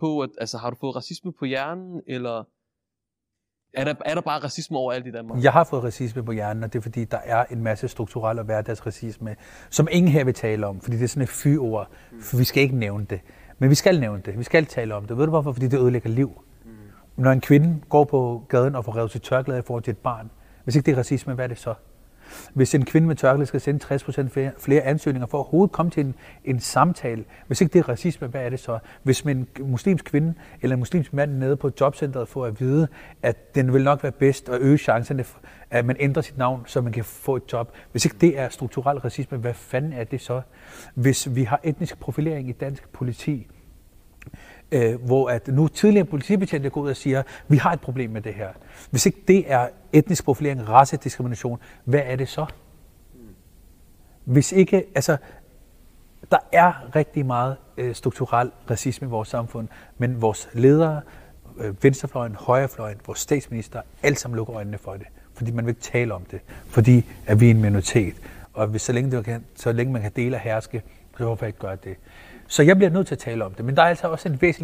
på, at altså, har du fået racisme på hjernen, eller er der, er der bare racisme overalt i Danmark? Jeg har fået racisme på hjernen, og det er fordi, der er en masse strukturel og hverdagsracisme, som ingen her vil tale om, fordi det er sådan et fyord, for vi skal ikke nævne det. Men vi skal nævne det, vi skal tale om det. Ved du hvorfor? Fordi det ødelægger liv. Når en kvinde går på gaden og får revet sit tørklæde i forhold til et barn, hvis ikke det er racisme, hvad er det så? Hvis en kvinde med tørklæde skal sende 60% flere, flere ansøgninger for at overhovedet komme til en, en samtale, hvis ikke det er racisme, hvad er det så? Hvis en muslimsk kvinde eller en muslimsk mand nede på jobcentret får at vide, at den vil nok være bedst at øge chancerne, for, at man ændrer sit navn, så man kan få et job. Hvis ikke det er strukturel racisme, hvad fanden er det så? Hvis vi har etnisk profilering i dansk politi, øh, hvor at nu tidligere politibetjente går ud og siger, vi har et problem med det her. Hvis ikke det er etnisk profilering, racediskrimination, hvad er det så? Hvis ikke, altså, der er rigtig meget øh, strukturel racisme i vores samfund, men vores ledere, øh, venstrefløjen, højrefløjen, vores statsminister, alt sammen lukker øjnene for det. Fordi man vil ikke tale om det. Fordi at vi er en minoritet. Og hvis, så, længe det kan, så længe man kan dele og herske, så hvorfor ikke gøre det? Så jeg bliver nødt til at tale om det. Men der er altså også en væsentlig